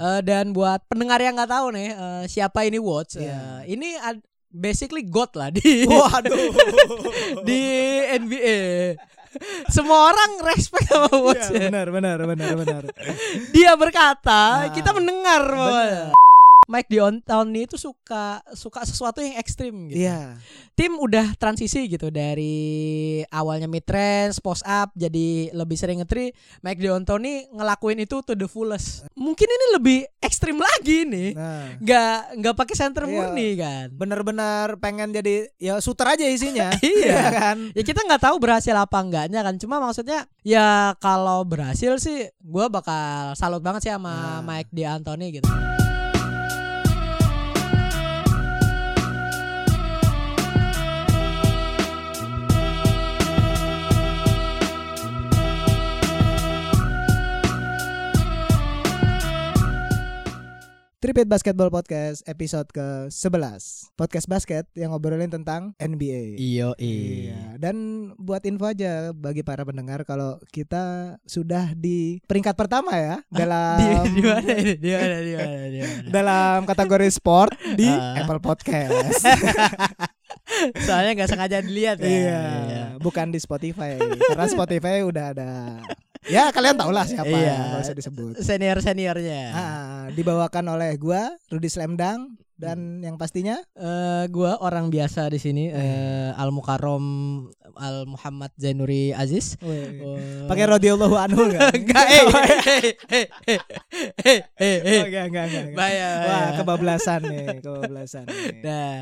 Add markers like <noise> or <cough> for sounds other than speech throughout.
Eh, dan buat pendengar yang nggak tahu nih eh, siapa ini Watch, Iya. eh, ini ad- basically God lah di <laughs> Waduh. <laughs> di NBA. Semua orang respect sama Watch. Iya, benar, benar, benar, benar. Dia berkata, Nah, kita mendengar bahwa. Mike D'Antoni itu suka suka sesuatu yang ekstrim gitu. Iya. Tim udah transisi gitu dari awalnya mid range, post up jadi lebih sering ngetri. Mike D'Antoni ngelakuin itu to the fullest. Mungkin ini lebih ekstrim lagi nih. Nah, Nggak nggak pakai center Iya. murni kan. benar-benar pengen jadi ya shooter aja isinya. <laughs> Iya. kan? Ya kita nggak tahu berhasil apa enggaknya kan. Cuma maksudnya ya kalau berhasil sih gua bakal salut banget sih sama Nah. Mike D'Antoni gitu. Tripit Basketball Podcast episode ke-11 Podcast basket yang ngobrolin tentang NBA Iyo Iya, dan buat info aja bagi para pendengar kalau kita sudah di peringkat pertama ya <laughs> dalam Di, di mana ini? Di mana? Di mana? Di mana? dalam kategori sport di Ah. Apple Podcast. <laughs> Soalnya nggak sengaja dilihat ya. iya, bukan di Spotify. Karena Spotify udah ada. <laughs> Ya kalian tau lah siapa Iya. ya, nggak usah disebut. Senior seniornya. Ah, dibawakan oleh gua Rudi Slamdang dan yang pastinya Eh, gua orang biasa di sini eh, Al Mukarrom Al Muhammad Zainuri Aziz. Eh, pakai radhiyallahu anhu <laughs> enggak? Enggak, eh, eh, eh, eh. Enggak, enggak, enggak. enggak. Bahaya, Wah, kebablasan nih, <laughs> kebablasan nih. Nah,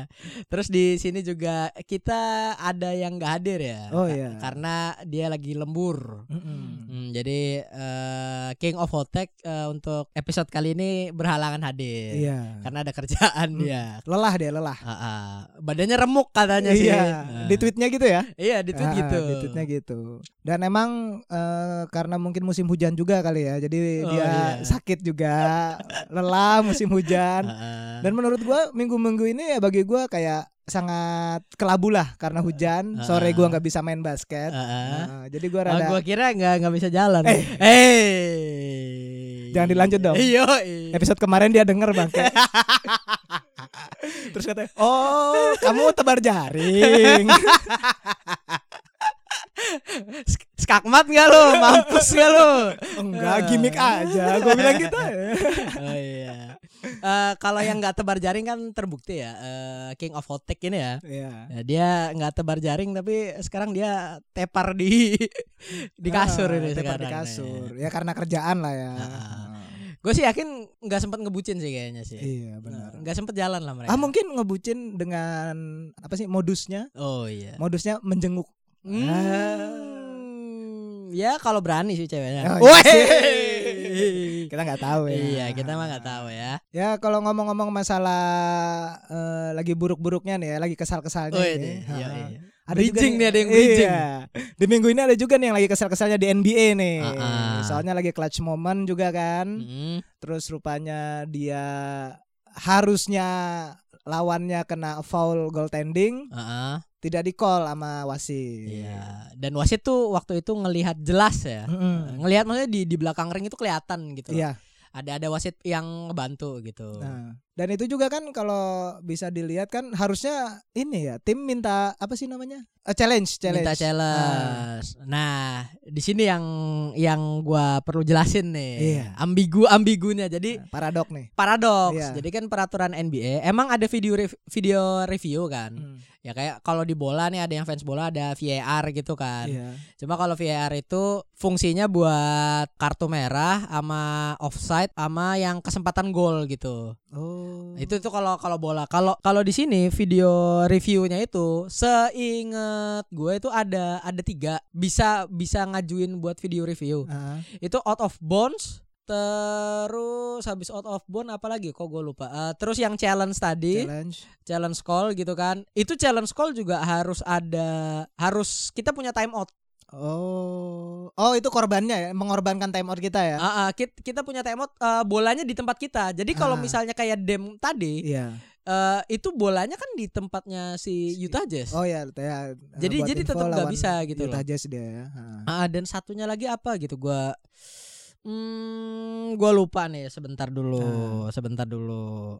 terus di sini juga kita ada yang nggak hadir ya. Oh iya. Karena dia lagi lembur. Mm-mm. Hmm, jadi eh, King of Hotek eh, untuk episode kali ini berhalangan hadir. Iya. Karena ada kerjaan Hmm. dia. Lelah dia, lelah. Ah, ah. Badannya remuk katanya sih. Iya, Ah. di tweetnya gitu ya. Iya, di tweet Ah, gitu. Di tweetnya gitu. Dan emang eh, karena mungkin musim hujan juga kali ya, jadi Oh, dia iya. sakit juga, lelah musim hujan. Ah, ah. Dan menurut gua minggu-minggu ini ya bagi gua kayak sangat kelabu lah karena hujan. Sore gua nggak bisa main basket. Ah, ah. Nah, jadi gua Oh, rada gua kira nggak nggak bisa jalan. Eh. Eh. Jangan dilanjut dong. Iya. episode kemarin dia denger bangke. <laughs> Terus katanya, "Oh, kamu tebar jaring." Sk- <laughs> Skakmat nggak lo? Mampus nggak lo? Enggak, gimmick aja. Gua bilang gitu. <laughs> Oh iya. Eh, kalau yang nggak tebar jaring kan terbukti ya eh, King of Hotek ini ya. Iya. Ya, dia nggak tebar jaring tapi sekarang dia tepar di <laughs> di kasur Ah, ini tepar sekarang. di kasur. Ya karena kerjaan lah ya. Ah. Gue sih yakin nggak sempat ngebucin sih kayaknya sih. Iya, benar. Nggak sempet jalan lah mereka. Ah mungkin ngebucin dengan apa sih modusnya? Oh iya. Modusnya menjenguk. Hmm, ya kalau berani sih ceweknya. Oh, iya. <laughs> Kita nggak tahu ya. Iya, kita mah nggak tahu ya. Ya kalau ngomong-ngomong masalah eh, lagi buruk-buruknya nih ya, lagi kesal-kesalnya Oh nih. iya, iya, iya. Ada juga Bridging nih, ada yang bridging. Iya. Di minggu ini ada juga nih yang lagi kesal-kesalnya di NBA nih. Ah, ah. Soalnya lagi clutch moment juga kan. Mm. Terus rupanya dia harusnya lawannya kena foul goaltending, Heeh. tidak di call sama wasit. Iya. Dan wasit tuh waktu itu ngelihat jelas ya. Mm-mm. Ngelihat maksudnya di di belakang ring itu kelihatan gitu. Iya. Ada ada wasit yang ngebantu gitu. Nah, dan itu juga kan kalau bisa dilihat kan harusnya ini ya tim minta apa sih namanya Eh, challenge challenge. Minta challenge. Nah, di sini yang yang gua perlu jelasin nih. Iya. Ambigu ambigunya. Jadi Nah, paradok nih. paradoks. Iya. Jadi kan peraturan NBA emang ada video rev- video review kan. Hmm, Ya kayak kalau di bola nih ada yang fans bola ada VAR gitu kan. Iya. Cuma kalau VAR itu fungsinya buat kartu merah sama offside sama yang kesempatan gol gitu. Oh. Itu tuh kalau kalau bola. Kalau kalau di sini video reviewnya itu seinget gue itu ada ada tiga bisa bisa ngajuin buat video review. Ah, Itu out of bounds terus habis out of bounds apa lagi kok gue lupa Eh, terus yang challenge tadi challenge. challenge call gitu kan itu challenge call juga harus ada harus kita punya time out Oh. Oh, itu korbannya ya, mengorbankan time out kita ya. Ah, kit- kita punya time out eh, bolanya di tempat kita jadi kalau Ah. misalnya kayak dem tadi Iya. eh, itu bolanya kan di tempatnya si Utah Jazz Oh ya, ya. Jadi- buat jadi tetap nggak bisa gitu Utah loh. Jazz dia ya. Ha. Ah, dan satunya lagi apa gitu gua Hmm, gua lupa nih sebentar dulu, Ah. sebentar dulu.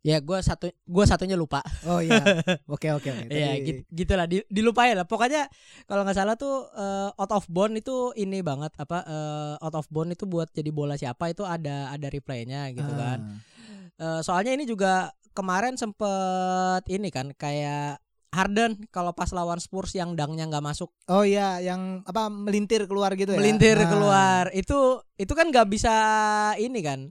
Ya gua satu gua satunya lupa. Oh iya. <laughs> Oke oke oke. Iya, gitu, gitulah di, dilupain lah. Pokoknya kalau nggak salah tuh eh, out of bound itu ini banget apa eh, out of bound itu buat jadi bola siapa itu ada ada replaynya gitu Ah. kan. Eh, soalnya ini juga kemarin sempet ini kan kayak Harden kalau pas lawan Spurs yang dangnya nggak masuk Oh iya, yang apa melintir keluar gitu ya? melintir Ah. keluar itu itu kan nggak bisa ini kan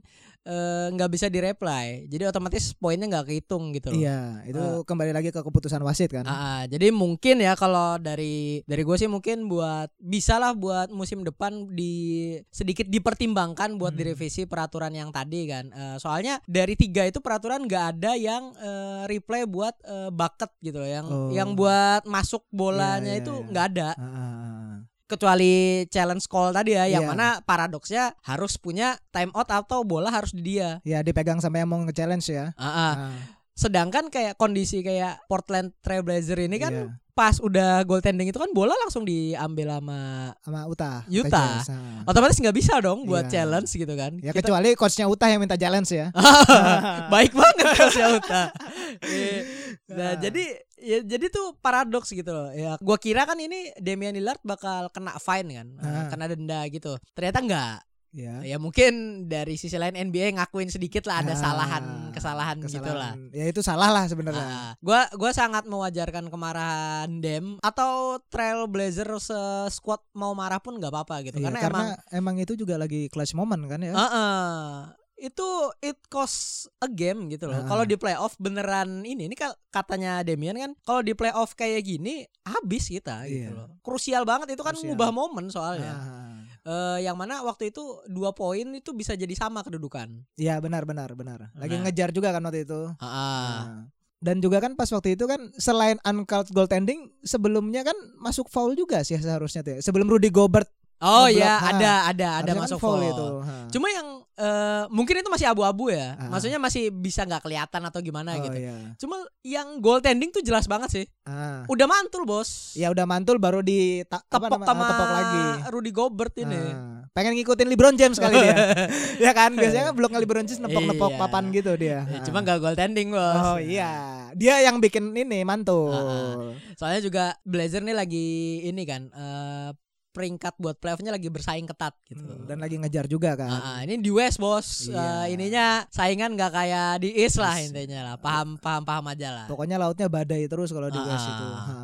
eh, nggak bisa direply jadi otomatis poinnya nggak kehitung gitu loh. Iya, itu kembali lagi ke keputusan wasit kan. Ah, ah, jadi mungkin ya kalau dari dari gue sih mungkin buat bisa lah buat musim depan di sedikit dipertimbangkan buat Hmm. direvisi peraturan yang tadi kan. Eh, soalnya dari tiga itu peraturan nggak ada yang eh, replay buat eh, bucket gitu loh, yang Oh. yang buat masuk bolanya Iya, iya, itu iya. nggak ada Ah, ah, ah. Kecuali challenge call tadi ya, yang Iya. mana paradoksnya harus punya time out atau bola harus di dia. Ya dipegang sama yang mau nge-challenge ya. Ah, ah. Ah, Sedangkan kayak kondisi kayak Portland Trailblazer ini kan iya. pas udah goaltending itu kan bola langsung diambil sama sama Utah. Utah. Ah. otomatis nggak bisa dong buat Iya. challenge gitu kan. Ya Kita- kecuali coachnya Utah yang minta challenge ya. <laughs> baik banget kan Uta. <laughs> Iya. nah, Ah. jadi ya jadi tuh paradoks gitu loh. Ya gua kira kan ini Damian Lillard bakal kena fine kan, eh, Ah. kena denda gitu. Ternyata enggak. Ya. Ya mungkin dari sisi lain NBA ngakuin sedikit lah ada Ah, salahan kesalahan, gitu lah. kesalahan. Ya itu salah lah sebenarnya. Ah, gua gua sangat mewajarkan kemarahan Dem atau Trailblazer squad mau marah pun nggak apa-apa gitu Iya, karena, karena emang emang itu juga lagi clutch moment kan ya. Heeh. itu it cost a game gitu loh. Ah. Kalau di playoff beneran ini ini katanya Demian kan kalau di playoff kayak gini habis kita gitu Iya. loh. Krusial banget itu kan Krusial. ngubah momen soalnya. Ah. Eh, yang mana waktu itu dua poin itu bisa jadi sama kedudukan. Iya benar benar benar. Lagi Nah. ngejar juga kan waktu itu. Heeh. Nah. Dan juga kan pas waktu itu kan selain uncalled goaltending sebelumnya kan masuk foul juga sih seharusnya tuh. ya. Sebelum Rudy Gobert Oh ya, ha. ada ada ada harusnya kan masuk foul foul. itu. Ha. Cuma yang eh, mungkin itu masih abu-abu ya. Ah. Maksudnya masih bisa nggak kelihatan atau gimana oh, gitu. iya. Cuma yang goaltending tuh jelas banget sih. Ah. Udah mantul, Bos. Ya udah mantul baru di ta- apa tepok nama- sama tepok lagi. Rudy Gobert ini. Ah, pengen ngikutin LeBron James kali dia. <laughs> ya kan biasanya kan blok LeBron James nepok-nepok Iya. papan gitu dia. Ya, cuma gak goaltending, Bos. Oh iya, dia yang bikin ini mantul. Ah, Soalnya juga Blazer nih lagi ini kan eh, peringkat buat playoffnya lagi bersaing ketat gitu. Hmm, Dan lagi ngejar juga kan. Ah, ini di West bos, Iya. Eh, ininya saingan nggak kayak di East lah intinya lah, paham paham paham aja lah. Pokoknya lautnya badai terus kalau di Ah, West itu. Ha.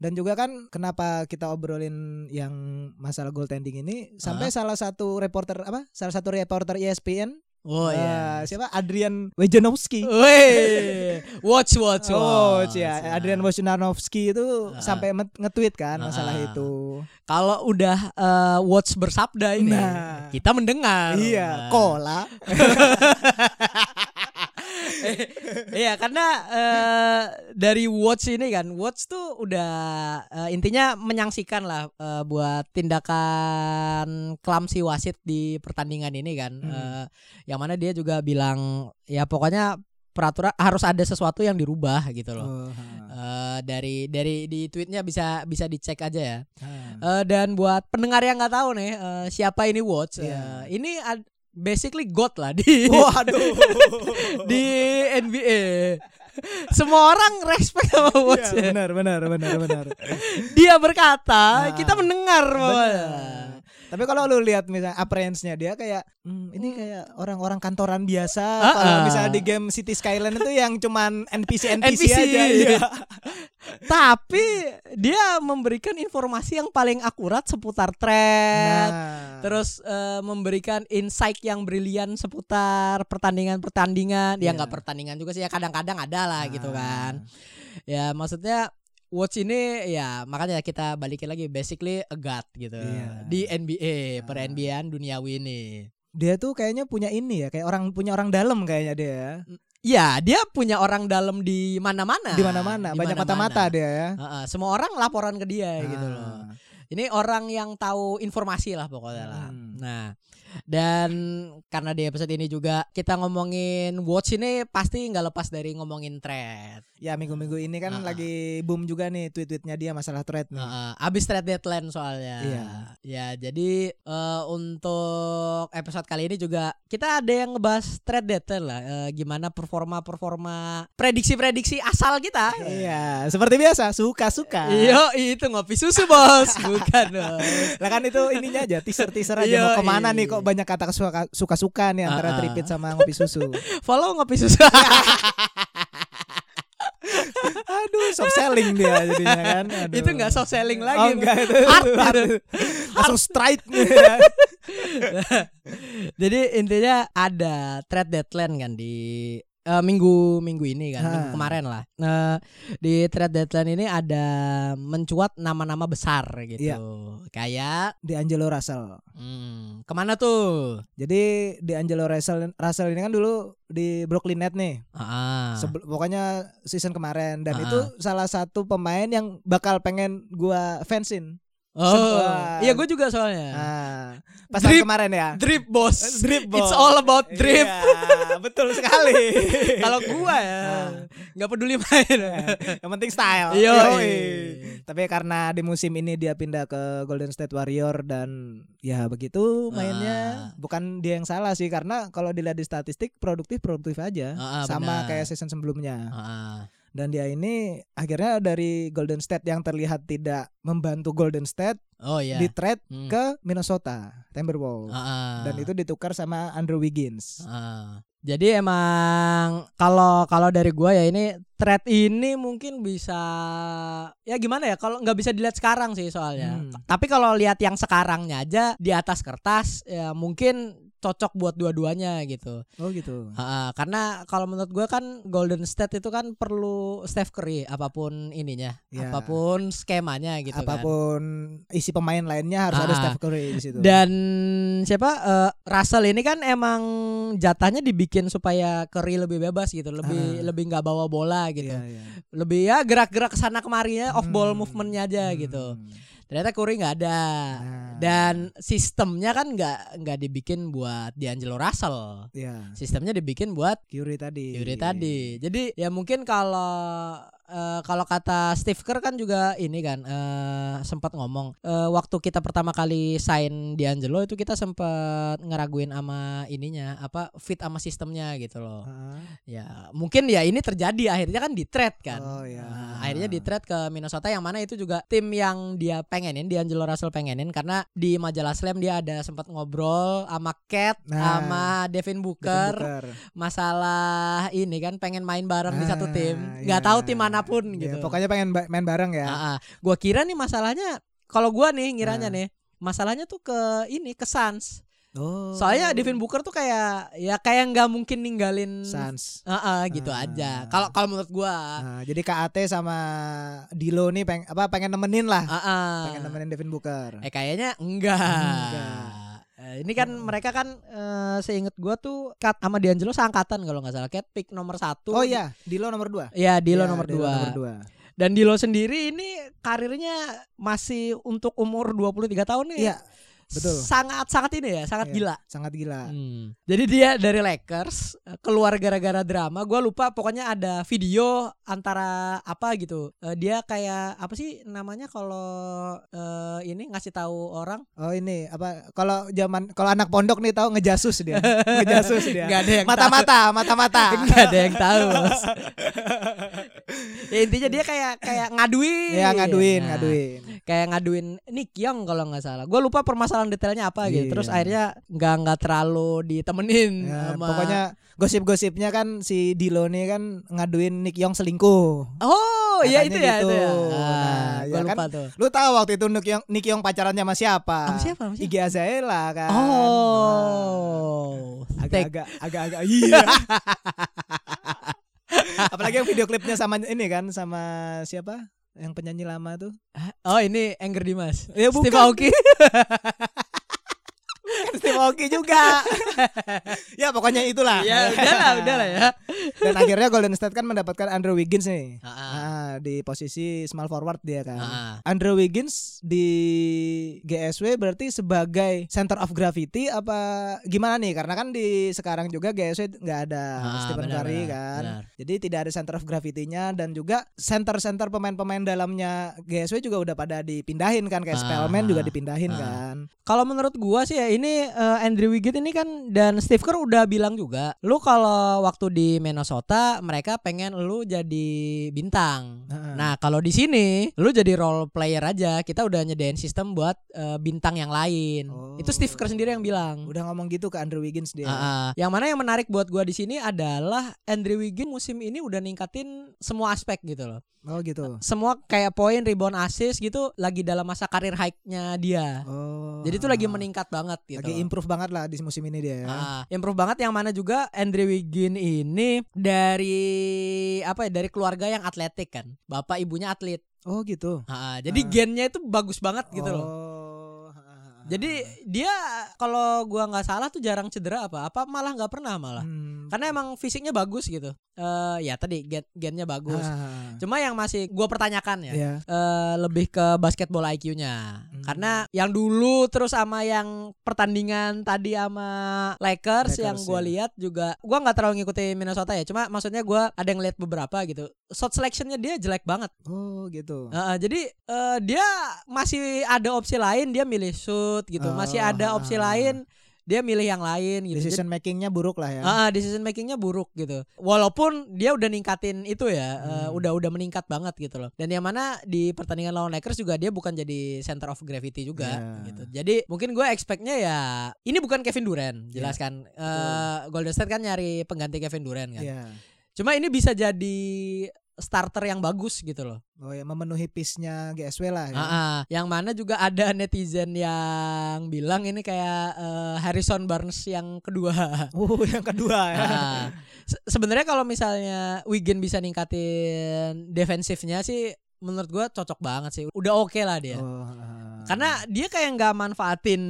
Dan juga kan kenapa kita obrolin yang masalah goaltending ini sampai salah satu reporter apa? Salah satu reporter ESPN Oh iya. siapa? Adrian Wojnarowski. Weh, <laughs> watch watch Oh, watch. ya, Adrian Wojnarowski itu Ah. sampai nge-tweet kan masalah Ah. itu. Kalau udah eh, watch bersabda ini, Nah. kita mendengar. Iya, Nah. kola. <laughs> <laughs> Iya karena eh, dari Watch ini kan Watch tuh udah eh, intinya menyaksikan lah eh, buat tindakan klamsi wasit di pertandingan ini kan Hmm. Eh, yang mana dia juga bilang ya pokoknya peraturan harus ada sesuatu yang dirubah gitu loh Oh. Eh, dari dari di tweetnya bisa bisa dicek aja ya Ha. Eh, dan buat pendengar yang nggak tahu nih eh, siapa ini Watch Iya. eh, ini ad- basically god lah di <laughs> Waduh. <laughs> di NBA. Semua orang respect sama Watch. Iya, benar, benar, benar, benar. Dia berkata, Nah, kita mendengar pokoknya. Tapi kalau lu lihat misalnya appearance-nya dia kayak hmm, ini kayak orang-orang kantoran biasa. Ah, Kalau misalnya di game City Skyline itu yang cuman NPC NPC, NPC. aja. Iya. <laughs> Tapi dia memberikan informasi yang paling akurat seputar trend. Nah, Terus eh, memberikan insight yang brilian seputar pertandingan-pertandingan. Ya Iya. nggak pertandingan juga sih ya kadang-kadang ada lah gitu nah. kan. Ya maksudnya Watch ini ya makanya kita balikin lagi basically a god gitu Iya. di NBA per Ah. NBA duniawi ini. Dia tuh kayaknya punya ini ya, kayak orang punya orang dalam kayaknya dia ya. Ya dia punya orang dalam di mana-mana. Di mana-mana, banyak mata-mata dia ya. Heeh, semua orang laporan ke dia gitu loh. Ah. Ini orang yang tahu informasi lah pokoknya lah. Hmm. Nah, Dan karena di episode ini juga kita ngomongin watch ini pasti nggak lepas dari ngomongin thread. Ya minggu-minggu ini kan Ah, ah. lagi boom juga nih tweet-tweetnya dia masalah thread nih. Heeh, abis trade deadline soalnya. Iya. Ya, jadi eh, untuk episode kali ini juga kita ada yang ngebahas trade deadline lah. Eh, gimana performa-performa prediksi-prediksi asal kita. Iya, seperti biasa suka-suka. Iya, itu ngopi susu bos, bukan. <laughs> Lah kan itu ininya aja teaser-teaser aja mau ke mana iya. nih kok banyak kata suka- suka-suka nih antara Ah, ah. tripit sama ngopi susu. <laughs> Follow ngopi susu. <laughs> Aduh, soft selling dia jadinya kan. <laughs> Aduh. itu nggak soft selling Oh, lagi. enggak itu. Hard <laughs> hard. gitu. Langsung straight gitu ya. Jadi intinya ada trade deadline kan di eh, minggu minggu ini kan, minggu Ah. kemarin lah. Nah, di trade deadline ini ada mencuat nama-nama besar gitu. Iya. Kayak Di Angelo Russell. hmm, ke mana tuh? Jadi di Angelo Russell Russell ini kan dulu di Brooklyn Nets nih. Ah. Sebel- pokoknya season kemarin dan Ah. itu salah satu pemain yang bakal pengen gua fansin. Oh, sebuah- iya gue juga soalnya. Nah, pas Drip. kemarin ya. Drip bos. Drip It's bos. all about drip. Iya, betul sekali. <laughs> Kalau gua ya Ah. nggak peduli main. <laughs> yang penting style. Yoi. Tapi karena di musim ini dia pindah ke Golden State Warrior dan ya begitu mainnya. Ah. Bukan dia yang salah sih karena kalau dilihat di statistik produktif produktif aja. Ah, ah, sama benar. kayak season sebelumnya. Ah. Dan dia ini akhirnya dari Golden State yang terlihat tidak membantu Golden State Oh iya. di trade Hmm. ke Minnesota Timberwolves. Ah. Dan itu ditukar sama Andrew Wiggins. Ah. Jadi emang kalau kalau dari gua ya ini thread ini mungkin bisa ya gimana ya kalau nggak bisa dilihat sekarang sih soalnya. Hmm. Tapi kalau lihat yang sekarangnya aja di atas kertas ya mungkin cocok buat dua-duanya gitu. Oh gitu. Ha, karena kalau menurut gua kan Golden State itu kan perlu Steph Curry apa pun ininya, Ya. apa pun skemanya gitu kan. Apa pun isi pemain lainnya harus ada Ah. Steph Curry di situ. Dan siapa eh, Russell ini kan emang jatahnya dibikin supaya Curry lebih bebas gitu, lebih Ah. lebih nggak bawa bola gitu. Iya, iya. Lebih ya gerak-gerak ke sana kemarinya off ball Hmm. movementnya aja gitu. Ternyata Curry nggak ada. Nah. Dan sistemnya kan nggak nggak dibikin buat D'Angelo Russell. ya Sistemnya dibikin buat Curry tadi. Yuri tadi. Jadi ya mungkin kalau eh, kalau kata Steve Kerr kan juga ini kan eh, sempat ngomong eh, waktu kita pertama kali sign D'Angelo itu kita sempat ngeraguin sama ininya apa fit sama sistemnya gitu loh. Ah. Ya mungkin ya ini terjadi akhirnya kan di trade kan. Oh ya. Nah, akhirnya di trade ke Minnesota yang mana itu juga tim yang dia pengenin D'Angelo Russell pengenin karena di majalah Slam dia ada sempat ngobrol sama Cat Nah, sama Devin Booker, Booker. masalah ini kan pengen main bareng di satu tim nggak iya. tahu tim mana pun Ya, gitu pokoknya pengen ba- main bareng ya. Gua kira nih masalahnya kalau gua nih ngiranya Ah. nih masalahnya tuh ke ini ke Suns Oh. soalnya Devin Booker tuh kayak ya kayak nggak mungkin ninggalin Suns. Ah, ah, gitu Ah. aja kalau kalau menurut gua Nah, jadi KAT sama Dilo nih peng apa pengen nemenin lah. Ah, ah. Pengen nemenin Devin Booker. eh kayaknya enggak, Enggak. Eh, ini kan mereka kan eh, seinget gua tuh Kat sama D'Angelo seangkatan kalau nggak salah Kat pick nomor satu Oh iya, Dilo nomor 2. ya Dilo nomor dua Nomor dua. Dan Dilo sendiri ini karirnya masih untuk umur 23 tahun nih. Iya, betul. Sangat sangat ini ya, sangat Iya, gila. Sangat gila. Hmm. Jadi dia dari Lakers keluar gara-gara drama. Gua lupa pokoknya ada video antara apa gitu. Eh, dia kayak apa sih namanya kalau eh, ini ngasih tahu orang? Oh ini apa kalau zaman kalau anak pondok nih tahu ngejasus dia. <laughs> ngejasus dia. Nggak ada yang Mata-mata, mata-mata. Enggak ada yang tahu. <laughs> Ya intinya dia kayak kayak ngaduin. Ya ngaduin, Nah, ngaduin. kayak ngaduin Nick Young kalau nggak salah. Gue lupa permasalahan detailnya apa gitu. Iya. Terus akhirnya nggak nggak terlalu ditemenin Ya, sama. pokoknya gosip-gosipnya kan si Dilo nih kan ngaduin Nick Young selingkuh. Oh iya itu Katanya ya gitu. itu ya. Nah, gue ya kan lupa tuh. Lu tahu waktu itu Nick Young, Nick Young pacarannya sama siapa? Sama siapa? Sama siapa? Iggy Azalea kan. Oh. Nah, agak-agak agak-agak iya. <laughs> <laughs> Apalagi yang video klipnya sama ini kan sama siapa? Yang penyanyi lama tuh. Oh ini Anger Dimas. Ya, Steve bukan. Aoki. <laughs> Steve Aoki juga. ya pokoknya itulah. ya udahlah udahlah ya. Dan akhirnya Golden State kan mendapatkan Andrew Wiggins nih. Ah, ah. Ah, di posisi small forward dia kan. Ah, ah. Andrew Wiggins di GSW berarti sebagai center of gravity apa gimana nih? Karena kan di sekarang juga GSW nggak ada Ah, Stephen benar, Curry benar, kan. benar. Jadi tidak ada center of gravity-nya dan juga center-center pemain-pemain dalamnya GSW juga udah pada dipindahin kan kayak Ah, Spellman juga ah, dipindahin ah. kan. Kalau menurut gua sih ya ini eh, Andrew Wiggins ini kan dan Steve Kerr udah bilang juga, lu kalau waktu di Minnesota mereka pengen lu jadi bintang. Heeh. Nah, kalau di sini lu jadi role player aja. Kita udah nyedain sistem buat eh, bintang yang lain. Oh. Itu Steve Kerr sendiri yang bilang. Udah ngomong gitu ke Andrew Wiggins dia. Ah. Yang mana yang menarik buat gua di sini adalah Andrew Wiggins musim ini udah ningkatin semua aspek gitu loh. Oh gitu. Semua kayak poin, rebound, assist gitu lagi dalam masa karir high-nya dia. Oh. Jadi itu lagi meningkat banget gitu. Lagi loh. improve banget lah di musim ini dia ya. Ah, improve banget yang mana juga Andre Wiggin ini dari apa ya dari keluarga yang atletik kan. Bapak ibunya atlet. Oh gitu. Ah, jadi Ah. gennya itu bagus banget gitu loh. Oh. ha. Jadi dia kalau gua nggak salah tuh jarang cedera apa apa malah nggak pernah malah. Hmm. Karena emang fisiknya bagus gitu. Eh ya tadi gen gennya bagus. Ah, Cuma yang masih gua pertanyakan ya. ya. eh, lebih ke basketball IQ-nya. Hmm. Karena yang dulu terus sama yang pertandingan tadi sama Lakers, Lakers, yang gua ya. lihat juga gua nggak terlalu ngikutin Minnesota ya. Cuma maksudnya gua ada yang lihat beberapa gitu. Shot selectionnya dia jelek banget. Oh gitu. Heeh, jadi eh, dia masih ada opsi lain dia milih shoot gitu. Masih Oh, ada opsi ah. lain dia milih yang lain gitu. Decision makingnya buruk lah ya. Ah, decision makingnya buruk gitu. Walaupun dia udah ningkatin itu ya, eh, Hmm. udah udah meningkat banget gitu loh. Dan yang mana di pertandingan lawan Lakers juga dia bukan jadi center of gravity juga Ya. gitu. Jadi mungkin gue expectnya ya ini bukan Kevin Durant, jelas Ya, kan. Eh, Golden State kan nyari pengganti Kevin Durant kan. Iya. Cuma ini bisa jadi starter yang bagus gitu loh. Oh ya memenuhi piece-nya GSW lah ya. Ah. yang mana juga ada netizen yang bilang ini kayak eh, Harrison Barnes yang kedua. Oh, <laughs> yang kedua ya. Se- sebenarnya kalau misalnya Wiggin bisa ningkatin defensifnya sih menurut gua cocok banget sih. Udah oke lah dia. Oh. Karena dia kayak nggak manfaatin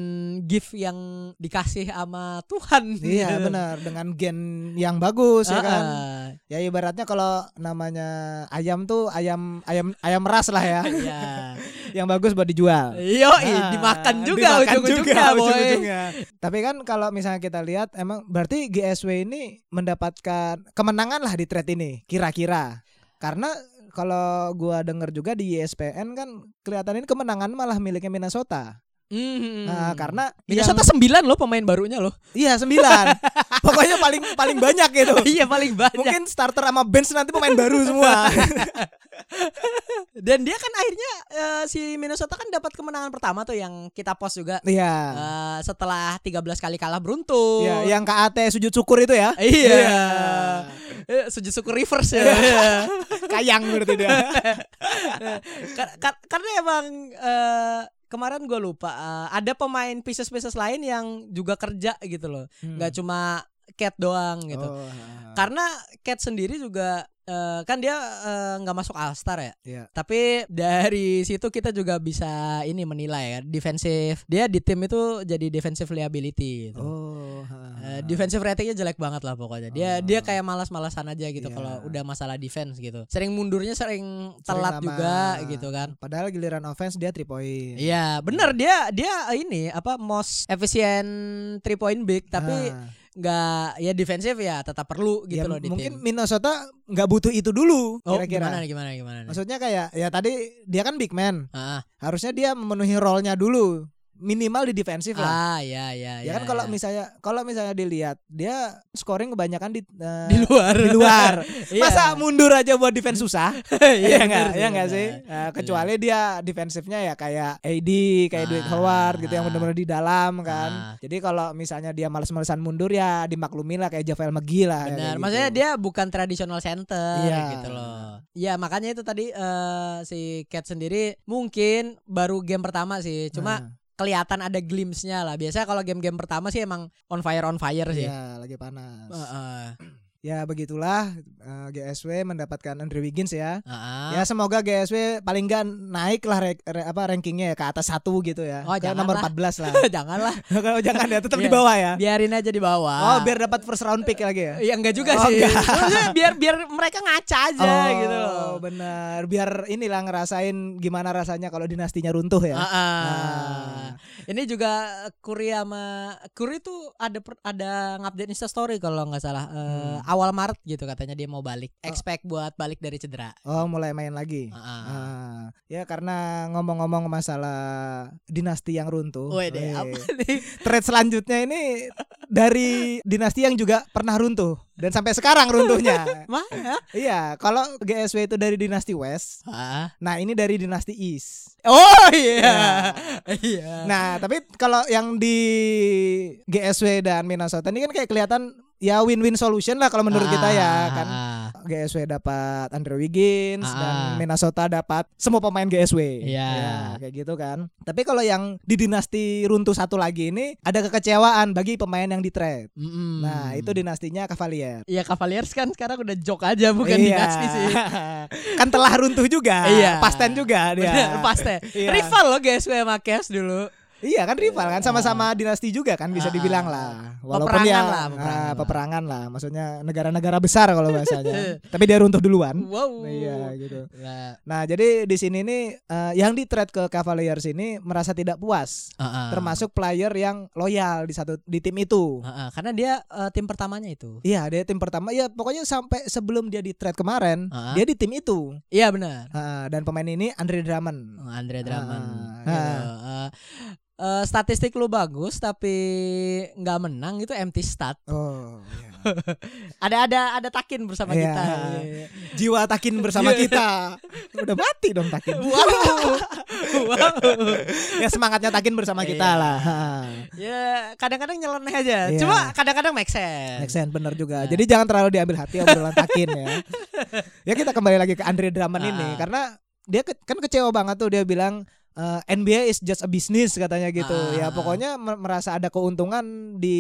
gift yang dikasih sama Tuhan. Iya gitu. benar dengan gen yang bagus ya Ah, kan. ah. Ya ibaratnya kalau namanya ayam tuh ayam ayam ayam ras lah ya. Iya. <laughs> yang bagus buat dijual. Yo, Ah, dimakan juga dimakan ujung-ujungnya, boy. ujung-ujungnya. Tapi kan kalau misalnya kita lihat emang berarti GSW ini mendapatkan kemenangan lah di trade ini kira-kira. Karena kalau gua denger juga di ESPN kan kelihatan ini kemenangan malah miliknya Minnesota. Mhm. Nah, karena Minnesota sembilan loh pemain barunya loh. yang- iya sembilan. <laughs> Pokoknya paling paling banyak gitu. <laughs> iya paling banyak. Mungkin starter sama bench nanti pemain baru semua. <laughs> Dan dia kan akhirnya eh, si Minnesota kan dapat kemenangan pertama tuh yang kita post juga. Iya. Eh, setelah 13 kali kalah beruntun. Iya, yang KAT sujud syukur itu ya. Iya. Eh, Sujud syukur reverse ya. Kayang berarti dia. Kar- kar- karena emang eh, kemarin gue lupa eh, ada pemain pieces-pieces lain yang juga kerja gitu loh. Nggak cuma Cat doang gitu. Hmm. Oh, Karena Cat sendiri juga eh, kan dia eh, nggak masuk All Star ya. Iya. Tapi dari situ kita juga bisa ini menilai ya defensif. Dia di tim itu jadi defensive liability gitu. Oh, ha, ha. Eh, defensive ratingnya jelek banget lah pokoknya. Dia Oh. dia kayak malas-malasan aja gitu Iya. kalau udah masalah defense gitu. Sering mundurnya sering Sering telat lama. juga gitu kan. Padahal giliran offense dia 3 point. Iya, bener dia dia ini apa most efficient three point big tapi Ah. Nggak ya defensif ya tetap perlu gitu Ya, loh di mungkin tim. Minnesota nggak butuh itu dulu Oh, kira-kira. gimana gimana gimana? Maksudnya kayak ya tadi dia kan big man. Ah, Harusnya dia memenuhi role-nya dulu. Minimal di defensif lah. ah, ya ya ya kan kalau ya. misalnya kalau misalnya dilihat dia scoring kebanyakan di eh, di luar di luar. <laughs> Iya. Masa mundur aja buat defense susah? <laughs> Iya enggak? bener Ya enggak sih? Nah, kecuali dia defensifnya ya kayak AD, kayak Dwight Ah. Howard gitu yang benar-benar di dalam kan. Ah. Jadi kalau misalnya dia males-malesan mundur ya dimaklumi lah kayak Javel McGee lah. ya, Benar, kayak maksudnya gitu. dia bukan traditional center Iya. gitu loh. Ya makanya itu tadi eh, si Cat sendiri mungkin baru game pertama sih, cuma Nah, kelihatan ada glimpse-nya lah. Biasanya kalau game-game pertama sih emang on fire on fire sih. Iya, lagi panas. Heeh. Ya begitulah eh, GSW mendapatkan Andrew Wiggins ya. Ah. Ya semoga GSW paling enggak naik lah re- re- apa rankingnya ya ke atas satu gitu ya. Oh, ke jangan nomor lah. 14 lah. <laughs> Janganlah. Kalau jangan ya tetap <laughs> di Iya. bawah ya. Biarin aja di bawah. Oh, biar dapat first round pick lagi ya. Ya enggak juga Oh, sih. enggak. <laughs> Biar biar mereka ngaca aja oh, gitu loh. benar. Biar inilah ngerasain gimana rasanya kalau dinastinya runtuh ya. Ah, ah. Ah. Ini juga Kuri sama Kuri tuh ada per- ada ngupdate Insta story kalau nggak salah Eh, awal Maret gitu katanya dia mau balik. Oh. Expect buat balik dari cedera. Oh, mulai main lagi. Ah, ah. Ah, ya karena ngomong-ngomong masalah dinasti yang runtuh. Weh, apa nih? <laughs> Thread selanjutnya ini dari dinasti yang juga pernah runtuh dan sampai sekarang runtuhnya. <laughs> Mana? iya, kalau GSW itu dari dinasti West, Ah. nah ini dari dinasti East. Oh iya. Iya. Nah, tapi kalau yang di GSW dan Minnesota ini kan kayak kelihatan ya win-win solution lah kalau menurut kita ya Ah, kan. ah. GSW dapat Andrew Wiggins Ah, dan ah. Minnesota dapat semua pemain GSW. Iya. Ya, kayak gitu kan. Tapi kalau yang di dinasti runtuh satu lagi ini ada kekecewaan bagi pemain yang di trade. Mm-mm. Nah, itu dinastinya Cavalier. Iya Cavaliers kan sekarang udah jok aja bukan Iya. dinasti sih. <laughs> kan telah runtuh juga. Iya. Pasten juga dia. Pasti. Iya. Rival loh GSW sama Cavs dulu. Iya kan rival kan sama-sama dinasti juga kan bisa Ah, dibilang ah. lah. Walaupun Peperangan ya lah, ah, peperangan lah. peperangan lah. Maksudnya negara-negara besar kalau bahasanya. <laughs> Tapi dia runtuh duluan. Wow. Iya gitu. Nah, Nah, jadi di sini nih eh, yang di trade ke Cavaliers ini merasa tidak puas, ah, ah. termasuk player yang loyal di satu di tim itu. Ah, ah. karena dia eh, tim pertamanya itu. Iya, dia tim pertama. Ya pokoknya sampai sebelum dia di trade kemarin, Ah. dia di tim itu. Iya benar. Ah, dan pemain ini Andre Drummond. Oh, Andre Drummond. Ah, Gitu. ah. Eh, eh, statistik lu bagus tapi nggak menang itu empty stat. Oh, iya. <laughs> Ada ada ada Takin bersama Iya. kita. Iya. Jiwa Takin bersama <laughs> Iya. kita. Udah mati dong Takin. <laughs> Wow. wow. ya semangatnya Takin bersama Iya. kita lah. Ha. Ya kadang-kadang nyeleneh aja. Iya. Cuma kadang-kadang make sense. Make sense bener juga. Nah. Jadi jangan terlalu diambil hati obrolan Takin ya. ya kita kembali lagi ke Andre Drummond ini Ah. karena dia ke- kan kecewa banget tuh dia bilang eh, NBA is just a business katanya gitu. Ah. Ya pokoknya me- merasa ada keuntungan di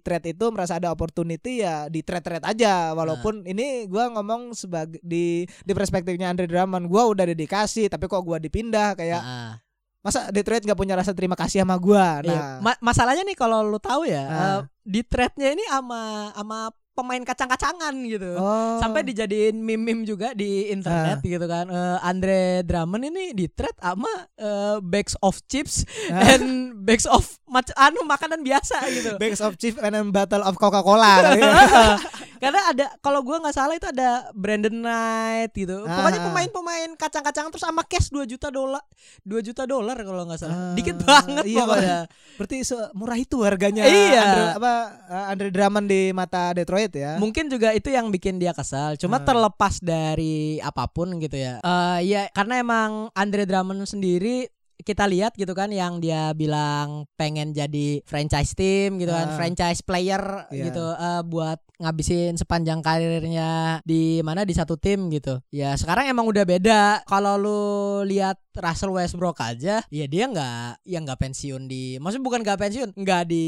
trade itu, merasa ada opportunity ya di trade-trade aja. Walaupun Ah. ini gua ngomong sebagai di di perspektifnya Andre Drummond, gua udah dedikasi tapi kok gua dipindah kayak Ah, masa Detroit nggak punya rasa terima kasih sama gua. iya. Nah, Ma- masalahnya nih kalau lu tahu ya, Ah. eh, di trade-nya ini ama ama pemain kacang-kacangan gitu. oh. Sampai dijadiin meme-meme juga di internet gitu kan. Eh, Andre Drummond ini di trade sama eh, bags of chips Ah. and bags of mac anu makanan biasa gitu. Bags of Chief and Battle of Coca-Cola. <laughs> Karena ada kalau gua nggak salah itu ada Brandon Knight gitu. Pokoknya Ah. pemain-pemain kacang-kacangan terus sama cash 2 juta dolar. 2 juta dolar kalau nggak salah. Ah, Dikit banget iya, pokoknya. Berarti murah itu harganya Iya. Andre, apa Andre Drummond di mata Detroit ya. Mungkin juga itu yang bikin dia kesal. Cuma Ah. terlepas dari apa pun gitu ya. Eh ya karena emang Andre Drummond sendiri kita lihat gitu kan yang dia bilang pengen jadi franchise team gitu kan, Ah. franchise player Iya. gitu eh, buat ngabisin sepanjang karirnya di mana di satu tim gitu. Ya sekarang emang udah beda. Kalau lu lihat Russell Westbrook aja, ya dia nggak ya nggak pensiun di, maksudnya bukan nggak pensiun, nggak di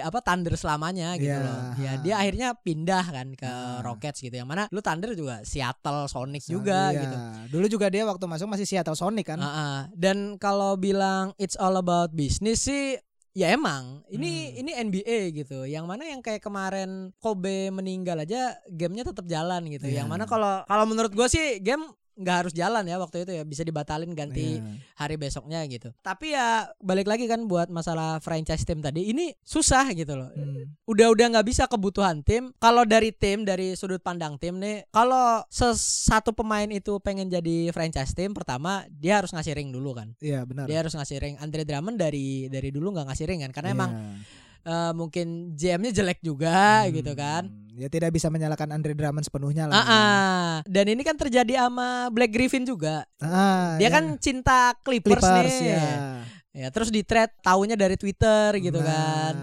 apa Thunder selamanya gitu Iya. loh. Ya dia akhirnya pindah kan ke Ah. Rockets gitu. Yang mana lu Thunder juga Seattle Sonic juga Iya. gitu. Dulu juga dia waktu masuk masih Seattle Sonic kan. Ah, ah. Dan kalau bilang it's all about business sih ya emang ini Hmm. ini NBA gitu. Yang mana yang kayak kemarin Kobe meninggal aja gamenya tetap jalan gitu. Iya. Yang mana kalau kalau menurut gue sih game nggak harus jalan ya waktu itu ya bisa dibatalin ganti Iya. hari besoknya gitu. Tapi ya balik lagi kan buat masalah franchise tim tadi ini susah gitu loh. Hmm. Udah udah nggak bisa kebutuhan tim. Kalau dari tim dari sudut pandang tim nih, kalau ses- satu pemain itu pengen jadi franchise tim, pertama dia harus ngasih ring dulu kan. Iya benar. Dia harus ngasih ring. Andre Drummond dari dari dulu nggak ngasih ring kan, karena Iya. emang eh, mungkin GM-nya jelek juga Hmm. gitu kan. Ya tidak bisa menyalahkan Andre Drummond sepenuhnya lah. Ah, ah. dan ini kan terjadi sama Black Griffin juga. Ah, Dia ya. kan cinta Clippers, Clippers nih. ya. Ya terus di trade taunya dari Twitter gitu Nah, kan.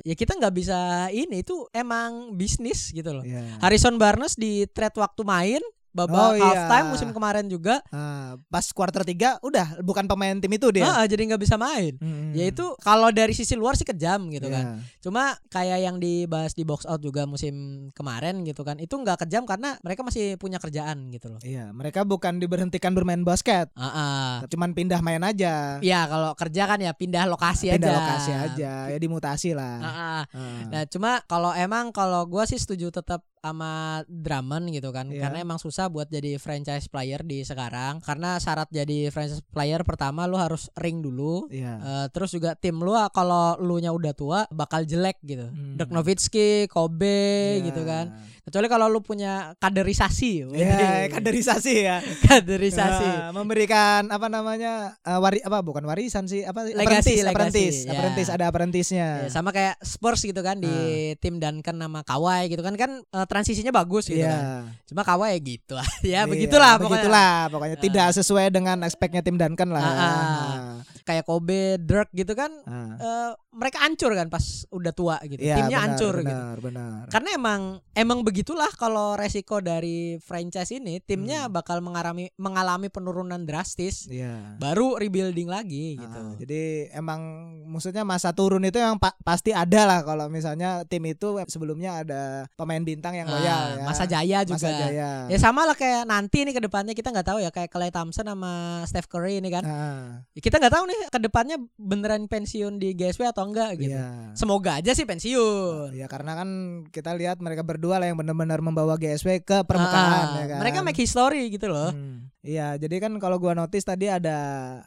Ya kita nggak bisa ini itu emang bisnis gitu loh. Iya. Harrison Barnes di trade waktu main babak Oh, iya. halftime musim kemarin juga. Ah, pas quarter 3 udah bukan pemain tim itu dia. Ah, jadi nggak bisa main. Hmm. Ya itu kalau dari sisi luar sih kejam gitu kan. Iya. Cuma kayak yang dibahas di box out juga musim kemarin gitu kan. Itu nggak kejam karena mereka masih punya kerjaan gitu loh. Iya, mereka bukan diberhentikan bermain basket, Ah, ah. cuman pindah main aja. Iya kalau kerja kan ya pindah lokasi pindah aja. lokasi aja, ya dimutasi lah. Ah, ah. Ah. Nah cuma kalau emang kalau gua sih setuju tetap sama Drummond gitu kan Iya. karena emang susah buat jadi franchise player di sekarang karena syarat jadi franchise player pertama lu harus ring dulu Iya. Eh, terus juga tim lu kalau lu nya udah tua bakal jelek gitu. Hmm. Dirk Nowitzki, Kobe Iya. gitu kan. Kecuali kalau lu punya kaderisasi. Iya, <laughs> kaderisasi ya. kaderisasi. Ah, memberikan apa namanya? eh, wari apa bukan warisan sih, apa Legasi, apprentice, legasi, apprentice, ya. apprentice, ada apprentice-nya. Ya, sama kayak Spurs gitu kan di Ah. tim Duncan sama Kawhi gitu kan kan eh, transisinya bagus gitu Iya. kan. Cuma Kawhi ya gitu lah. <laughs> ya Iya, begitulah pokoknya. Begitulah pokoknya Ah. tidak sesuai dengan aspeknya tim Duncan lah. Ah, ah. Kayak Kobe, Dirk gitu kan Ah. eh, mereka hancur kan pas udah tua gitu. Iya, Timnya benar, hancur gitu. benar, benar. Karena emang emang begitulah kalau resiko dari franchise ini timnya Hmm. bakal mengalami mengalami penurunan drastis. Iya. Baru rebuilding lagi gitu. Ah, jadi emang maksudnya masa turun itu yang pa- pasti ada lah kalau misalnya tim itu sebelumnya ada pemain bintang yang Ah, loyal ya. Masa jaya juga. Masa jaya. Ya sama lah kayak nanti nih ke depannya kita nggak tahu ya kayak Klay Thompson sama Steph Curry ini kan. Ah, Ya, kita nggak tahu nih ke depannya beneran pensiun di GSW atau enggak gitu. iya. Semoga aja sih pensiun. Ya karena kan kita lihat mereka berdua lah yang benar-benar membawa GSW ke permukaan Ah, ya kan. Mereka make history gitu loh. Hmm. Iya, jadi kan kalau gua notice tadi ada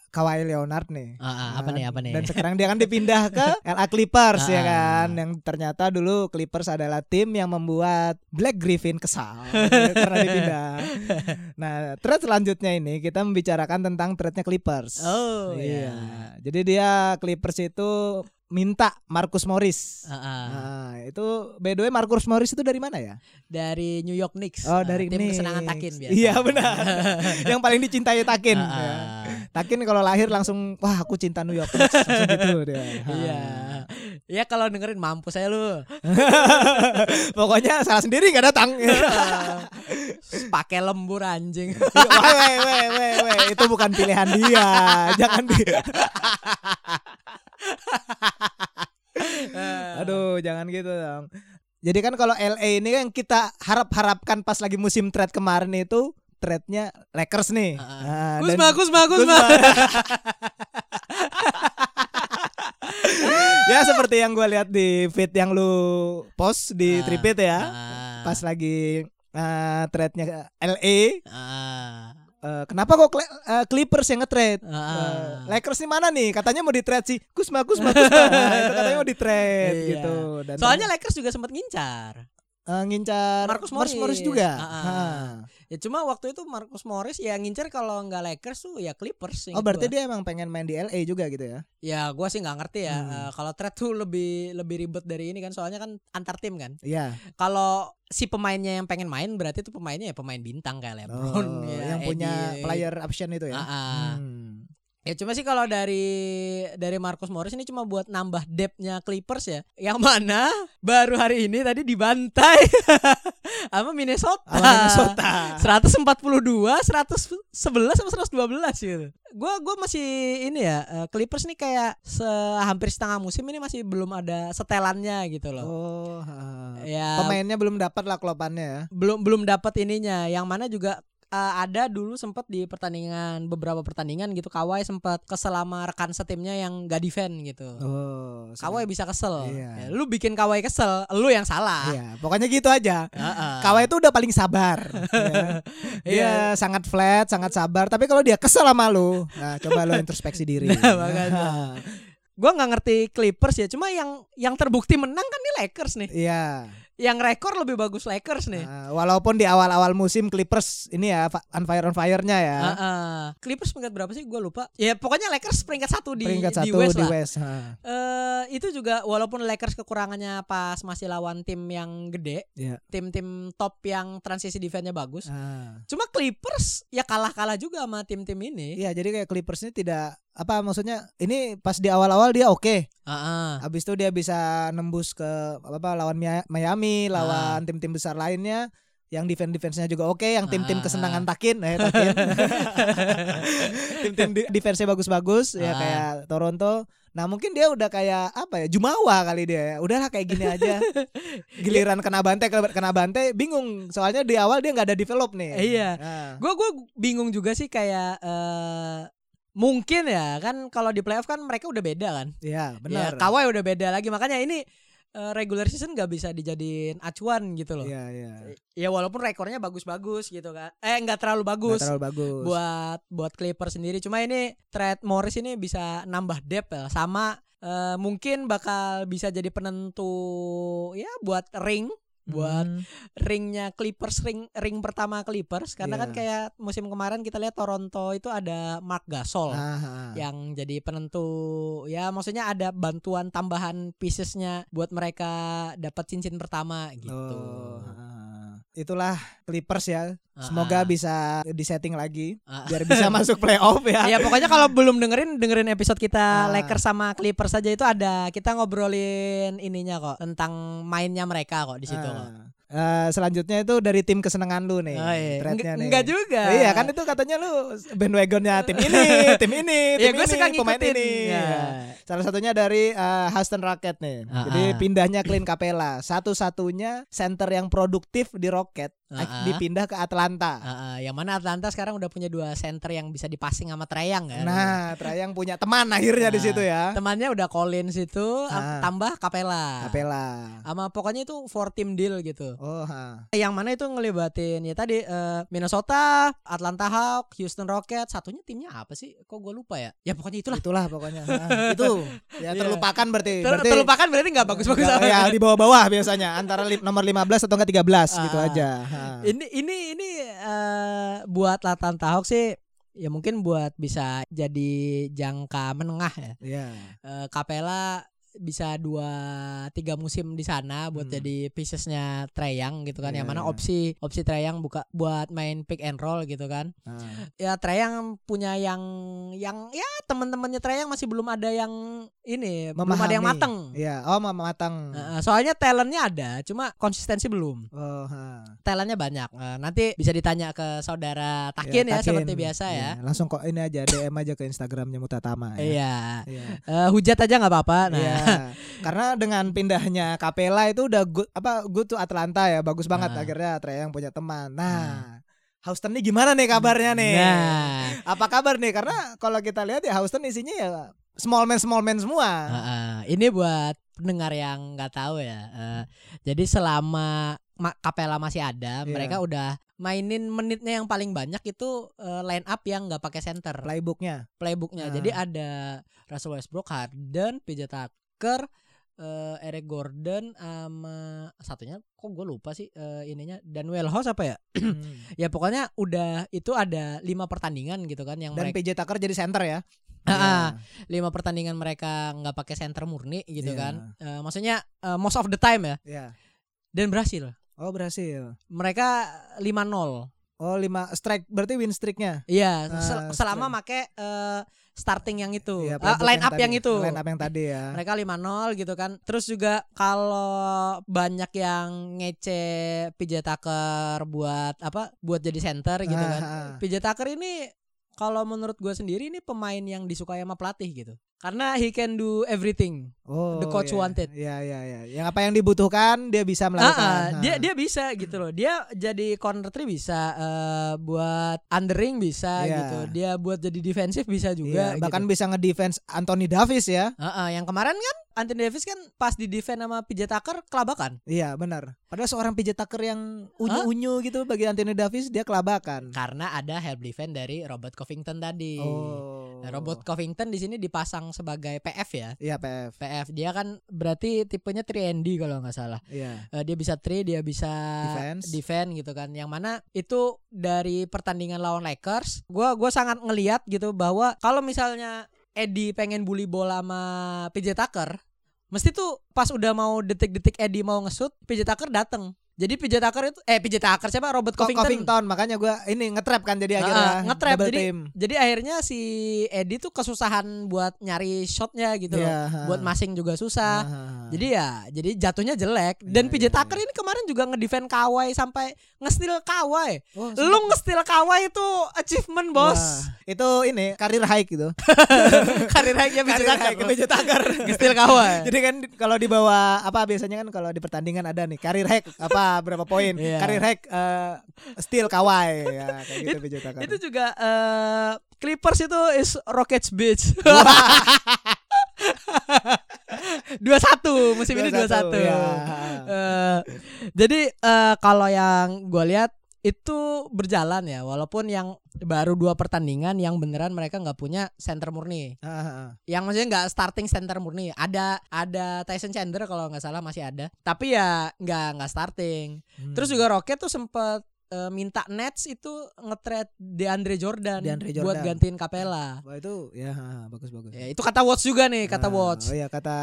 Kawhi Leonard nih. Ah, ah, apa nih apa nih? Dan sekarang dia kan dipindah ke <laughs> LA Clippers ya Ah. kan, yang ternyata dulu Clippers adalah tim yang membuat Black Griffin kesal <laughs> karena dipindah. Nah, thread selanjutnya ini kita membicarakan tentang threadnya Clippers. Oh iya. iya. Jadi dia Clippers itu minta Marcus Morris. Ah, ah. Nah, itu by the way Marcus Morris itu dari mana ya? Dari New York Knicks. Oh, Ah, dari tim Knicks. kesenangan Takin biasa. Iya, benar. <laughs> yang paling dicintai Takin. Ah, ah. Takin kalau lahir langsung wah aku cinta New York Knicks langsung gitu dia. <laughs> Iya. Ya kalau dengerin mampus saya lu. <laughs> Pokoknya salah sendiri nggak datang. <laughs> Pakai lembur anjing. weh, weh, weh, weh, itu bukan pilihan dia. Jangan di Aduh, jangan gitu dong. Jadi kan kalau LA ini kan kita harap-harapkan pas lagi musim trade kemarin itu trade-nya Lakers nih. Ah, Nah, Kusma, dan- <laughs> ya seperti yang gue lihat di feed yang lu post di Ah, Tripit ya. Ah, Pas lagi uh, trade-nya LA, ah, eh, kenapa kok Cl- eh, Clippers yang nge-trade? ah. Eh, Lakers nih mana nih? Katanya mau di-trade sih. Kusma, Kusma, Kusma. Nah, <laughs> itu katanya mau di-trade Iya. gitu. Dan Soalnya Lakers juga sempat ngincar. Eh, ngincar Marcus Marcus Morris Morris. juga. Ah. Ah. Ya cuma waktu itu Marcus Morris ya ngincar kalau nggak Lakers tuh ya Clippers. Oh, berarti dia emang pengen main di LA juga gitu ya? Ya gua sih nggak ngerti ya. Hmm. Eh, kalau trade tuh lebih lebih ribet dari ini kan soalnya kan antar tim kan. Iya. Kalau si pemainnya yang pengen main berarti itu pemainnya ya pemain bintang kayak Oh, LeBron ya, yang punya AD. player option itu ya. Ah. Hmm. Ya cuma sih kalau dari dari Marcus Morris ini cuma buat nambah depth-nya Clippers ya. Yang mana baru hari ini tadi dibantai <laughs> sama Minnesota. Sama Minnesota. 142, 111 sama 112 gitu. Gua gua masih ini ya eh, Clippers nih kayak se hampir setengah musim ini masih belum ada setelannya gitu loh. Oh, ah. Ya pemainnya belum dapat lah klopannya ya. belum belum dapat ininya yang mana juga eh, ada dulu sempat di pertandingan beberapa pertandingan gitu Kawhi sempat kesel sama rekan setimnya yang gak defend gitu. Oh, Kawhi bisa kesel. Iya. Ya, lu bikin Kawhi kesel, lu yang salah. Iya, pokoknya gitu aja. Heeh. Kawhi itu udah paling sabar. <laughs> ya. Dia Iya. sangat flat, sangat sabar. Tapi kalau dia kesel sama lu, nah coba lu introspeksi diri. <laughs> Nah. <laughs> Gua nggak ngerti Clippers ya, cuma yang yang terbukti menang kan di Lakers nih. Iya. Yang rekor lebih bagus Lakers nih. Nah, walaupun di awal-awal musim Clippers ini ya on fire on fire-nya ya. Heeh. Clippers peringkat berapa sih? Gue lupa. Ya pokoknya Lakers peringkat satu di peringkat di satu West di lah. West. ha. Eh itu juga walaupun Lakers kekurangannya pas masih lawan tim yang gede, Iya. tim-tim top yang transisi defense-nya bagus. Ah. Cuma Clippers ya kalah-kalah juga sama tim-tim ini. Iya, jadi kayak Clippers ini tidak apa maksudnya ini pas di awal-awal dia oke. Heeh. Habis itu dia bisa nembus ke apa lawan Mia- Miami, lawan tim-tim besar lainnya. yang defense defense-nya juga oke, yang tim-tim kesenangan Takin, eh Takin. <laughs> Tim-tim defense-nya bagus-bagus ya kayak Toronto. Nah, mungkin dia udah kayak apa ya? Jumawa kali dia. ya. Udahlah kayak gini aja. <laughs> Giliran kena bantai kena bantai bingung. Soalnya di awal dia nggak ada develop nih. Iya. Nah, Gue gue bingung juga sih kayak eh mungkin ya kan kalau di playoff kan mereka udah beda kan. Iya, Ya, benar. Kawhi udah beda lagi makanya ini eh, regular season nggak bisa dijadiin acuan gitu loh. Iya, iya. Ya walaupun rekornya bagus-bagus gitu kan. Eh nggak terlalu bagus. terlalu bagus. buat buat Clippers sendiri. Cuma ini trade Morris ini bisa nambah depth ya. Sama eh, mungkin bakal bisa jadi penentu ya buat ring buat Hmm. ringnya Clippers ring ring pertama Clippers karena kan Iya. kayak musim kemarin kita lihat Toronto itu ada Mark Gasol Ah, ah. yang jadi penentu ya maksudnya ada bantuan tambahan piecesnya buat mereka dapat cincin pertama gitu. Oh, ah. Itulah Clippers ya. Semoga ah. bisa disetting lagi Ah. biar bisa <laughs> masuk playoff ya. Ya pokoknya kalau belum dengerin dengerin episode kita Ah. Lakers sama Clippers saja itu ada kita ngobrolin ininya kok tentang mainnya mereka kok di situ kok. Ah. Eh, selanjutnya itu dari tim kesenangan lu nih. Oh, iya. Enggak- nih. enggak juga. Iya kan itu katanya lu bandwagonnya tim ini, <laughs> tim ini, Ya tim gue ini, suka pemain ngikutin. ini. Ya. Ya. Salah satunya dari eh, Houston Rocket nih. Ah, Jadi ah. pindahnya Clint Capella, satu-satunya center yang produktif di Rocket Ah. dipindah ke Atlanta. Ah, yang mana Atlanta sekarang udah punya dua center yang bisa dipassing sama Treyang kan. Nah, Trayang punya teman akhirnya di Nah, situ ya. Temannya udah Collins itu Ah. tambah Capella. Capella. Sama pokoknya itu four team deal gitu. Oh, ha. Yang mana itu ngelibatin ya tadi eh, Minnesota, Atlanta Hawks, Houston Rockets, satunya timnya apa sih? Kok gue lupa ya? Ya pokoknya itulah. Itulah pokoknya. Ah, itu <laughs> ya Iya. terlupakan berarti. Ter- berarti terlupakan berarti nggak bagus-bagus amat. ya di bawah-bawah biasanya antara li- nomor 15 atau enggak 13 gitu Ah. aja. Ini ini ini eh, buat Atlanta Hawks sih ya mungkin buat bisa jadi jangka menengah ya. Iya. Eh, Capella bisa dua tiga musim di sana buat Hmm. jadi piecesnya Treyang gitu kan Iya, yang mana iya. opsi opsi Treyang buka buat main pick and roll gitu kan Ah. ya Treyang punya yang yang ya teman-temannya Treyang masih belum ada yang ini belum ada yang Memahami. mateng Iya, oh ma- matang. Soalnya talentnya ada cuma konsistensi belum Oh, ha. talentnya banyak Eh, nanti bisa ditanya ke saudara Takin ya, Takin. seperti biasa ya Iya, Langsung kok ini aja DM aja ke Instagramnya Mutatama ya. iya Iya. Eh, hujat aja nggak apa-apa nah Iya. <laughs> Karena dengan pindahnya Capella itu udah good apa good to Atlanta ya, bagus banget Nah. akhirnya Treyang punya teman. Nah, Houston nih gimana nih kabarnya nih? nah Apa kabar nih? Karena kalau kita lihat ya Houston isinya ya small man small man semua. Heeh, ini buat pendengar yang nggak tahu ya. Eh, jadi selama Ma- Capella masih ada, Iya. mereka udah mainin menitnya yang paling banyak itu eh, line up yang nggak pakai center Playbooknya. playbooknya. Ah. Jadi ada Russell Westbrook, Harden, PJ Tucker, eh, Eric Gordon, sama satunya kok gue lupa sih eh, ininya Daniel House apa ya? Hmm. <clears throat> Ya pokoknya udah itu ada lima pertandingan gitu kan yang Dan mereka PJ Tucker jadi center ya. Ah, ah. Iya. lima pertandingan mereka nggak pakai center murni gitu Iya. kan. Eh, maksudnya eh, most of the time ya Iya. dan berhasil. Oh berhasil. Mereka 5-0. Oh lima strike berarti win streaknya. Iya, Ah, sel- selama make eh, starting yang itu. Iya, Eh, playbook line up tadi. yang itu. Line up yang tadi ya. Mereka 5-0 gitu kan. Terus juga kalau banyak yang ngece PJ Tucker buat apa? Buat jadi center gitu Ah, kan. ah. PJ Tucker ini kalau menurut gue sendiri ini pemain yang disukai sama pelatih gitu. Karena he can do everything. Oh, The coach iya. wanted. Iya iya iya. Yang apa yang dibutuhkan dia bisa Ah, melakukan. ah, Ah. dia dia bisa gitu loh. Dia jadi corner three bisa, eh, buat undering bisa Iya. gitu. Dia buat jadi defensif bisa juga. bahkan gitu. bisa ngedefense Anthony Davis ya. Ah, ah, yang kemarin kan Anthony Davis kan pas di defend sama PJ Tucker kelabakan Iya benar. Padahal seorang PJ Tucker yang unyu-unyu gitu bagi Anthony Davis dia kelabakan. karena ada help defend dari Robert Covington tadi. Oh. Nah, Robert Covington di sini dipasang sebagai PF ya. Iya PF. PF dia kan berarti tipenya 3ND kalau nggak salah. Iya. Eh, dia bisa three, dia bisa Defense. defend gitu kan. Yang mana itu dari pertandingan lawan Lakers, gua gua sangat ngeliat gitu bahwa kalau misalnya Eddie pengen bully bola sama PJ Tucker, mesti tuh pas udah mau detik-detik Eddie mau ngesut, PJ Tucker dateng Jadi PJ Tucker itu eh PJ Tucker siapa Robert Covington. Covington makanya gua ini nge-trap kan jadi akhirnya nge-trap. double Jadi- team. Jadi akhirnya si Eddie tuh kesusahan buat nyari shotnya gitu loh. Iya. Buat masing juga susah. Ah, ah, ah. Jadi ya, jadi jatuhnya jelek. Dan Iya, PJ iya, Tucker ini kemarin juga ngedefend Kawhi sampai nge-steal Kawhi. Oh, Lu nge-steal Kawhi itu achievement, Bos. Wah, itu ini karir high gitu. <laughs> Karir high-nya PJ karir Tucker. high PJ Tucker. Nge-steal Kawhi. <laughs> Jadi kan kalau di bawah apa biasanya kan kalau di pertandingan ada nih karir hack apa berapa poin Iya. karir hack eh, steal kawai ya kayak gitu Tucker. Itu juga eh, Clippers itu is Rockets bitch. <laughs> dua satu musim ini dua 2-1, satu. ya. jadi eh, kalau yang gue lihat itu berjalan ya, walaupun yang baru dua pertandingan yang beneran mereka nggak punya center murni. Ah. Yang maksudnya nggak starting center murni. Ada ada Tyson Chandler kalau nggak salah masih ada. Tapi ya nggak nggak starting. Hmm. Terus juga Rocket tuh sempet eh, minta Nets itu nge-trade DeAndre Jordan, DeAndre buat Jordan. gantiin Capella. Wah itu ya bagus bagus. Ya, itu kata Watch juga nih, kata Ah, Watch. Oh ya kata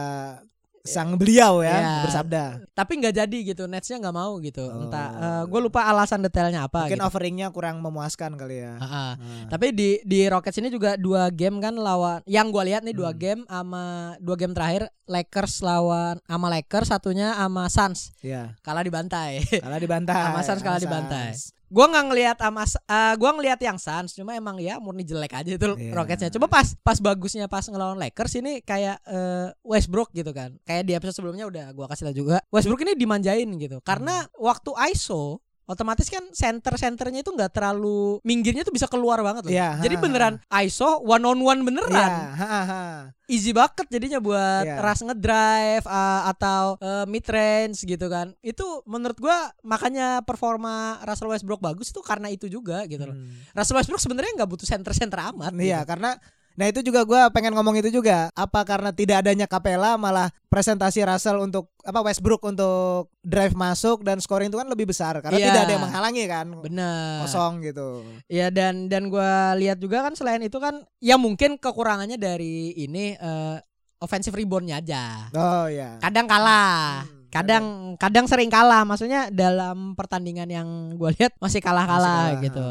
sang beliau ya Ya. bersabda. Tapi nggak jadi gitu, Netsnya nggak mau gitu. Oh. Entah, gue lupa alasan detailnya apa. Mungkin gitu. offeringnya kurang memuaskan kali ya. Ah. Tapi di di Rockets ini juga dua game kan lawan yang gue lihat nih dua Hmm. game sama dua game terakhir Lakers lawan sama Lakers satunya sama Suns Ya, kalah dibantai. kalah dibantai. <laughs> Sama Suns kalah dibantai. Gua nggak ngelihat sama eh, gua ngelihat yang Suns cuma emang ya murni jelek aja itu Iya. Rocketsnya. Coba pas pas bagusnya pas ngelawan Lakers ini kayak eh, Westbrook gitu kan. Kayak di episode sebelumnya udah gua kasih tau juga. Westbrook ini dimanjain gitu. Karena Hmm. waktu ISO otomatis kan center-centernya itu nggak terlalu minggirnya tuh bisa keluar banget loh. Iya, Jadi ha, beneran ISO one on one beneran. Iya, ha, ha, ha. Easy bucket jadinya buat Iya. rush ngedrive uh, atau uh, mid range gitu kan. Itu menurut gua makanya performa Russell Westbrook bagus itu karena itu juga gitu loh. Hmm. Russell Westbrook sebenarnya nggak butuh center-center amat. Iya, gitu. karena nah itu juga gua pengen ngomong itu juga. Apa karena tidak adanya Capella malah presentasi Russell untuk apa Westbrook untuk drive masuk dan scoring itu kan lebih besar karena Iya. tidak ada yang menghalangi kan. Bener. Kosong gitu. Ya dan dan gua lihat juga kan selain itu kan ya mungkin kekurangannya dari ini uh, offensive reboundnya aja. Oh ya. Kadang kalah. Hmm, kadang kadang sering kalah maksudnya dalam pertandingan yang gue lihat masih kalah kalah Masih kalah, gitu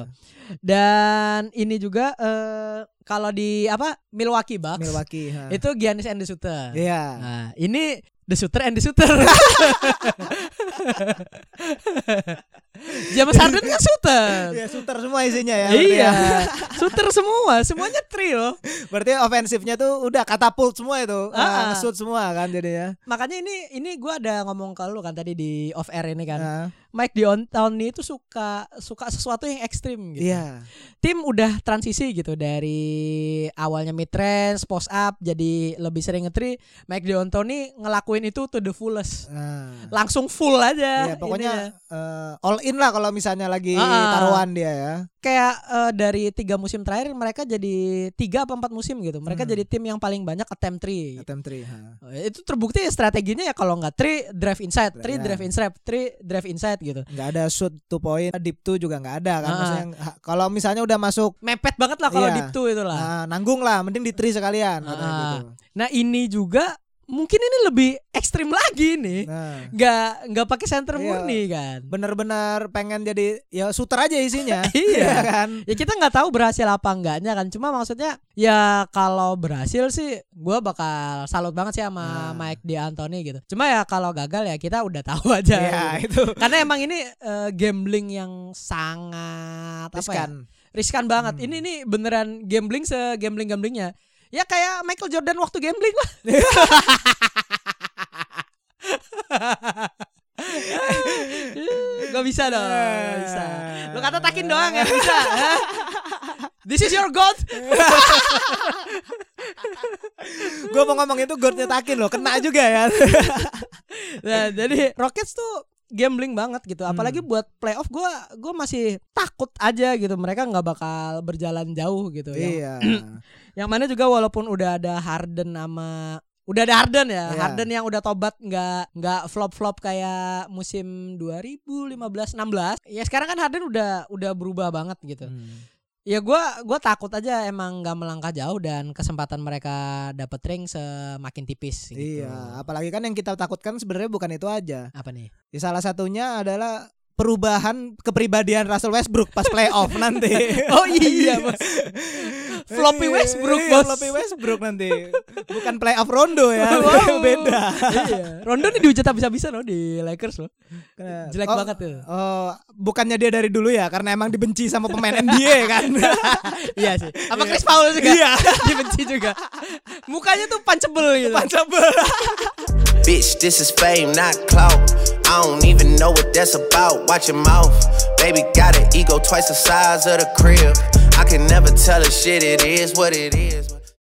dan ini juga eh, kalau di apa Milwaukee Bucks Milwaukee. ha. itu Giannis and the Shooter Iya. nah ini the Shooter and the Shooter <laughs> James Harden kan shooter <laughs> Iya, shooter semua isinya ya. iya ya. <laughs> shooter semua semuanya trio Berarti ofensifnya tuh udah katapult semua itu. Ah. Ah, shoot semua kan jadinya. makanya ini ini gue ada ngomong ke lu kan tadi di off air ini kan Ah, Mike D'Antoni itu suka suka sesuatu yang ekstrim gitu. Iya. Tim udah transisi gitu dari awalnya mid range, post up jadi lebih sering ngetri. Mike D'Antoni ngelakuin itu to the fullest. Nah. Langsung full aja. Iya, pokoknya eh, all in lah kalau misalnya lagi Ah. taruhan dia ya. kayak eh, dari tiga musim terakhir mereka jadi tiga apa empat musim gitu. Mereka Hmm. jadi tim yang paling banyak attempt three. Attempt three. ha. Eh, Itu terbukti strateginya ya kalau nggak three drive inside, three Ya. drive inside, three drive inside gitu. nggak ada shoot two point deep two juga nggak ada kan Ah. Maksudnya kalau misalnya udah masuk Mepet banget lah kalau Iya. deep two itu lah. nah, nanggung lah mending di three sekalian Ah. gitu. Nah ini juga mungkin ini lebih ekstrim lagi nih. nah Nggak nggak pakai center Iya. murni kan. bener-bener pengen jadi ya shooter aja isinya <laughs> Iya. ya kan Ya kita nggak tahu berhasil apa enggaknya kan. Cuma maksudnya ya kalau berhasil sih gue bakal salut banget sih sama Nah. Mike D'Antoni gitu. Cuma ya kalau gagal ya kita udah tahu <laughs> aja. ya gitu. itu Karena emang ini eh, gambling yang sangat apa ya? riskan Riskan banget. Hmm. Ini nih beneran gambling se gambling gamblingnya. Ya kayak Michael Jordan waktu gambling lah. Gak bisa dong, gak bisa. Lu kata takin doang ya bisa. This is your god. gue mau ngomong itu godnya takin loh kena juga ya Nah, jadi Rockets tuh gambling banget gitu. Apalagi Hmm. buat playoff gue gue masih takut aja gitu. Mereka nggak bakal berjalan jauh gitu. Yang, iya <clears throat> yang mana juga walaupun udah ada Harden sama udah ada Harden ya. Iya. Harden yang udah tobat nggak nggak flop-flop kayak musim 2015 16. Ya sekarang kan Harden udah udah berubah banget gitu. Hmm. Ya gua gua takut aja emang nggak melangkah jauh dan kesempatan mereka dapet ring semakin tipis gitu. Iya, apalagi kan yang kita takutkan sebenarnya bukan itu aja. Apa nih? Ya, salah satunya adalah perubahan kepribadian Russell Westbrook pas playoff <laughs> nanti. Oh iya, Bos. <laughs> Floppy Iya, Westbrook, iya, Bos. Floppy Westbrook nanti. Bukan playoff Rondo ya, <laughs> Wow. <laughs> beda. iya. Rondo nih dihujat habis-habisan loh di Lakers loh. Jelek Oh, banget tuh. Oh, bukannya dia dari dulu ya karena emang dibenci sama pemain NBA kan. <laughs> iya sih. Apa Chris Paul juga? Iya. Dibenci juga. Mukanya tuh punchable gitu. Punchable. Bitch, this is fame, not clout. I don't even know what that's about. Watch your mouth. Baby got an ego twice the size of the crib. I can never tell a shit, it is what it is.